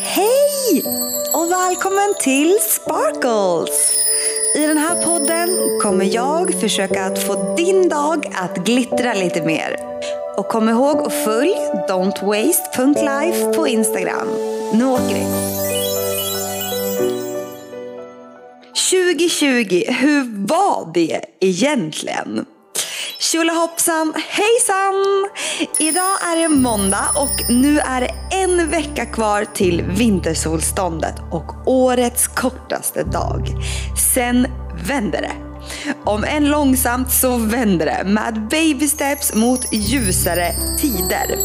Hej och välkommen till Sparkles! I den här podden kommer jag försöka att få din dag att glittra lite mer. Och kom ihåg att följ don'twaste.life på Instagram. Nu åker vi! 2020, hur var det egentligen? Tjolahoppsan, hejsan! Idag är det måndag och nu är det en vecka kvar till vintersolståndet och årets kortaste dag. Sen vänder det. Om än långsamt så vänder det med baby steps mot ljusare tider.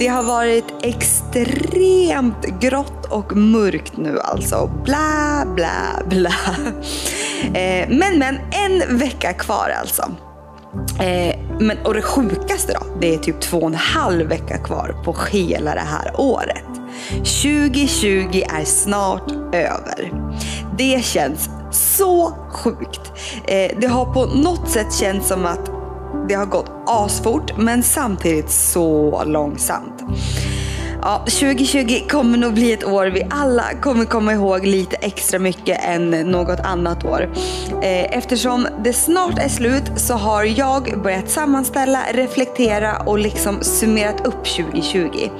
Det har varit extremt grått och mörkt nu alltså. Bla, bla, bla. Eh, men, men, en vecka kvar alltså. Eh, men, och det sjukaste då, det är typ två och en halv vecka kvar på hela det här året. 2020 är snart över. Det känns så sjukt. Eh, det har på något sätt känts som att det har gått asfort men samtidigt så långsamt. Ja, 2020 kommer nog bli ett år vi alla kommer komma ihåg lite extra mycket än något annat år. Eh, eftersom det snart är slut så har jag börjat sammanställa, reflektera och liksom summerat upp 2020.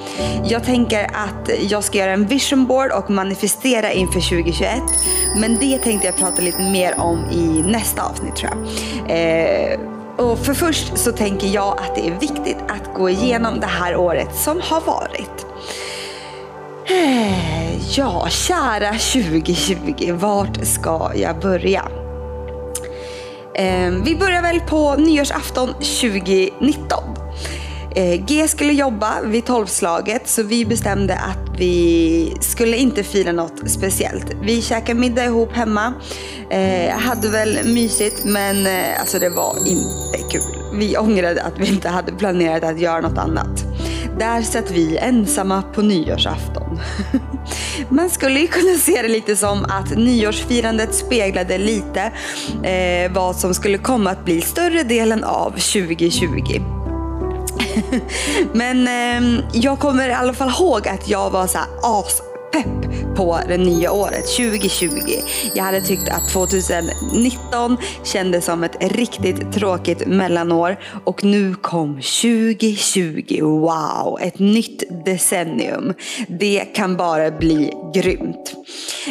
Jag tänker att jag ska göra en vision board och manifestera inför 2021. Men det tänkte jag prata lite mer om i nästa avsnitt tror jag. Eh, och för först så tänker jag att det är viktigt att gå igenom det här året som har varit. Ja, kära 2020, vart ska jag börja? Eh, vi börjar väl på nyårsafton 2019. Eh, G skulle jobba vid tolvslaget så vi bestämde att vi skulle inte fira något speciellt. Vi käkade middag ihop hemma. Eh, hade väl mysigt men eh, alltså det var inte kul. Vi ångrade att vi inte hade planerat att göra något annat. Där satt vi ensamma på nyårsafton. Man skulle ju kunna se det lite som att nyårsfirandet speglade lite eh, vad som skulle komma att bli större delen av 2020. Men eh, jag kommer i alla fall ihåg att jag var så här as på det nya året 2020. Jag hade tyckt att 2019 kändes som ett riktigt tråkigt mellanår och nu kom 2020. Wow, ett nytt decennium. Det kan bara bli grymt.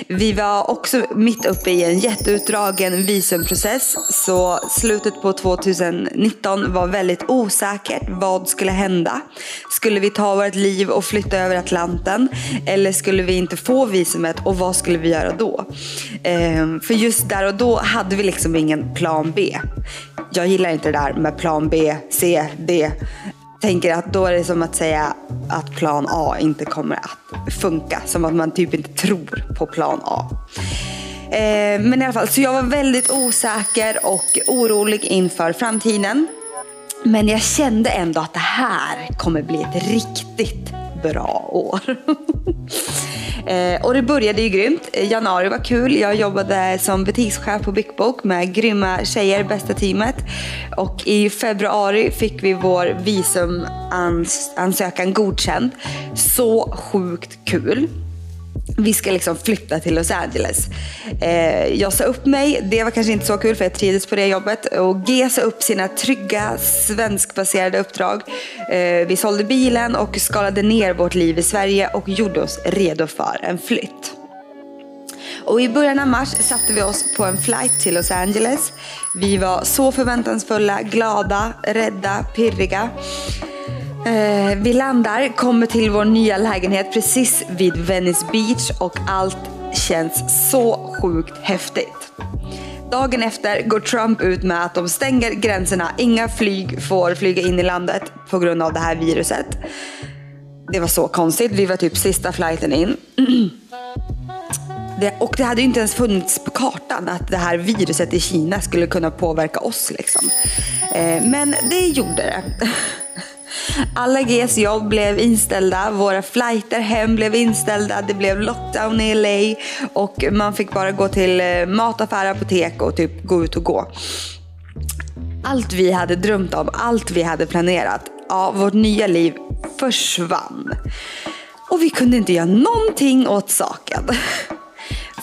Vi var också mitt uppe i en jätteutdragen visumprocess så slutet på 2019 var väldigt osäkert. Vad skulle hända? Skulle vi ta vårt liv och flytta över Atlanten? Eller skulle vi inte få visumet och vad skulle vi göra då? Ehm, för just där och då hade vi liksom ingen plan B. Jag gillar inte det där med plan B, C, D tänker att då är det som att säga att plan A inte kommer att funka. Som att man typ inte tror på plan A. Eh, men i alla fall, så jag var väldigt osäker och orolig inför framtiden. Men jag kände ändå att det här kommer bli ett riktigt bra år. Eh, och det började ju grymt. Januari var kul. Jag jobbade som butikschef på Big Book med grymma tjejer, bästa teamet. Och i februari fick vi vår visumansökan godkänd. Så sjukt kul vi ska liksom flytta till Los Angeles. Eh, jag sa upp mig, det var kanske inte så kul för jag trivdes på det jobbet. Och G sa upp sina trygga svenskbaserade uppdrag. Eh, vi sålde bilen och skalade ner vårt liv i Sverige och gjorde oss redo för en flytt. Och i början av mars satte vi oss på en flight till Los Angeles. Vi var så förväntansfulla, glada, rädda, pirriga. Eh, vi landar, kommer till vår nya lägenhet precis vid Venice Beach och allt känns så sjukt häftigt. Dagen efter går Trump ut med att de stänger gränserna. Inga flyg får flyga in i landet på grund av det här viruset. Det var så konstigt. Vi var typ sista flighten in. Det, och det hade ju inte ens funnits på kartan att det här viruset i Kina skulle kunna påverka oss. Liksom. Eh, men det gjorde det. Alla Gs jobb blev inställda, våra flighter hem blev inställda, det blev lockdown i LA och man fick bara gå till eh, mataffär, apotek och typ gå ut och gå. Allt vi hade drömt om, allt vi hade planerat, ja, vårt nya liv försvann. Och vi kunde inte göra någonting åt saken.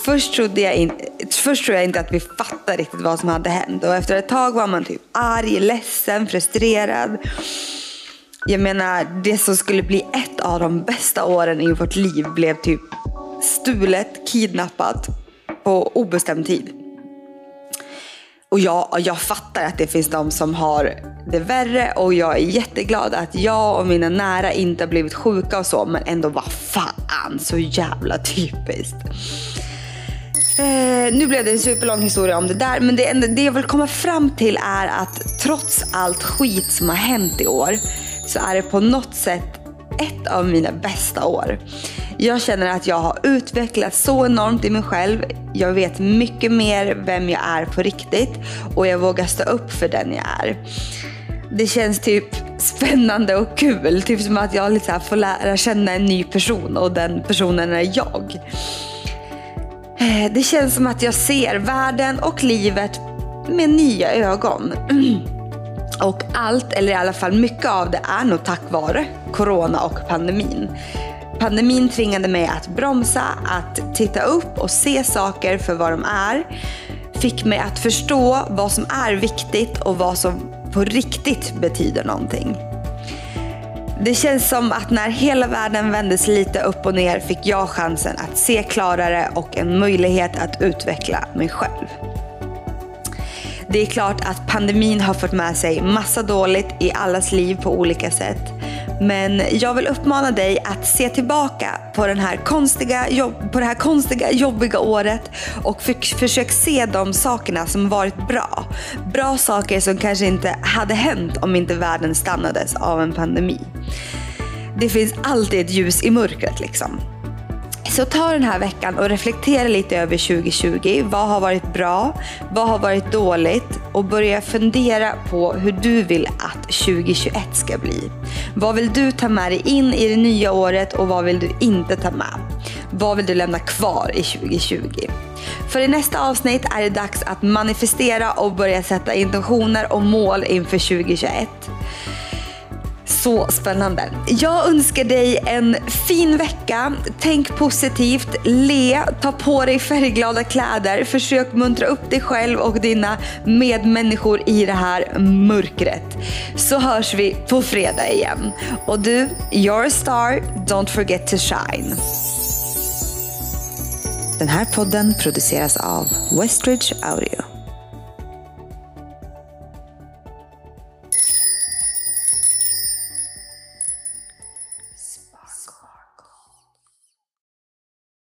Först trodde, jag in, först trodde jag inte att vi fattade riktigt vad som hade hänt. Och efter ett tag var man typ arg, ledsen, frustrerad. Jag menar, det som skulle bli ett av de bästa åren i vårt liv blev typ stulet, kidnappat på obestämd tid. Och jag, jag fattar att det finns de som har det värre och jag är jätteglad att jag och mina nära inte har blivit sjuka och så men ändå vad fan så jävla typiskt. Eh, nu blev det en superlång historia om det där men det, det jag vill komma fram till är att trots allt skit som har hänt i år så är det på något sätt ett av mina bästa år. Jag känner att jag har utvecklats så enormt i mig själv. Jag vet mycket mer vem jag är på riktigt och jag vågar stå upp för den jag är. Det känns typ spännande och kul. Typ som att jag lite får lära känna en ny person och den personen är jag. Eh, det känns som att jag ser världen och livet med nya ögon. Och allt, eller i alla fall mycket av det, är nog tack vare corona och pandemin. Pandemin tvingade mig att bromsa, att titta upp och se saker för vad de är. Fick mig att förstå vad som är viktigt och vad som på riktigt betyder någonting. Det känns som att när hela världen vändes lite upp och ner fick jag chansen att se klarare och en möjlighet att utveckla mig själv. Det är klart att pandemin har fört med sig massa dåligt i allas liv på olika sätt. Men jag vill uppmana dig att se tillbaka på, den här konstiga, jobb, på det här konstiga, jobbiga året och för, försök se de sakerna som varit bra. Bra saker som kanske inte hade hänt om inte världen stannades av en pandemi. Det finns alltid ett ljus i mörkret liksom. Så ta den här veckan och reflektera lite över 2020. Vad har varit bra? Vad har varit dåligt? Och börja fundera på hur du vill att 2021 ska bli. Vad vill du ta med dig in i det nya året och vad vill du inte ta med? Vad vill du lämna kvar i 2020? För i nästa avsnitt är det dags att manifestera och börja sätta intentioner och mål inför 2021. Så spännande. Jag önskar dig en fin vecka. Tänk positivt, le, ta på dig färgglada kläder. Försök muntra upp dig själv och dina medmänniskor i det här mörkret. Så hörs vi på fredag igen. Och du, you're a star, don't forget to shine. Den här podden produceras av Westridge Audio.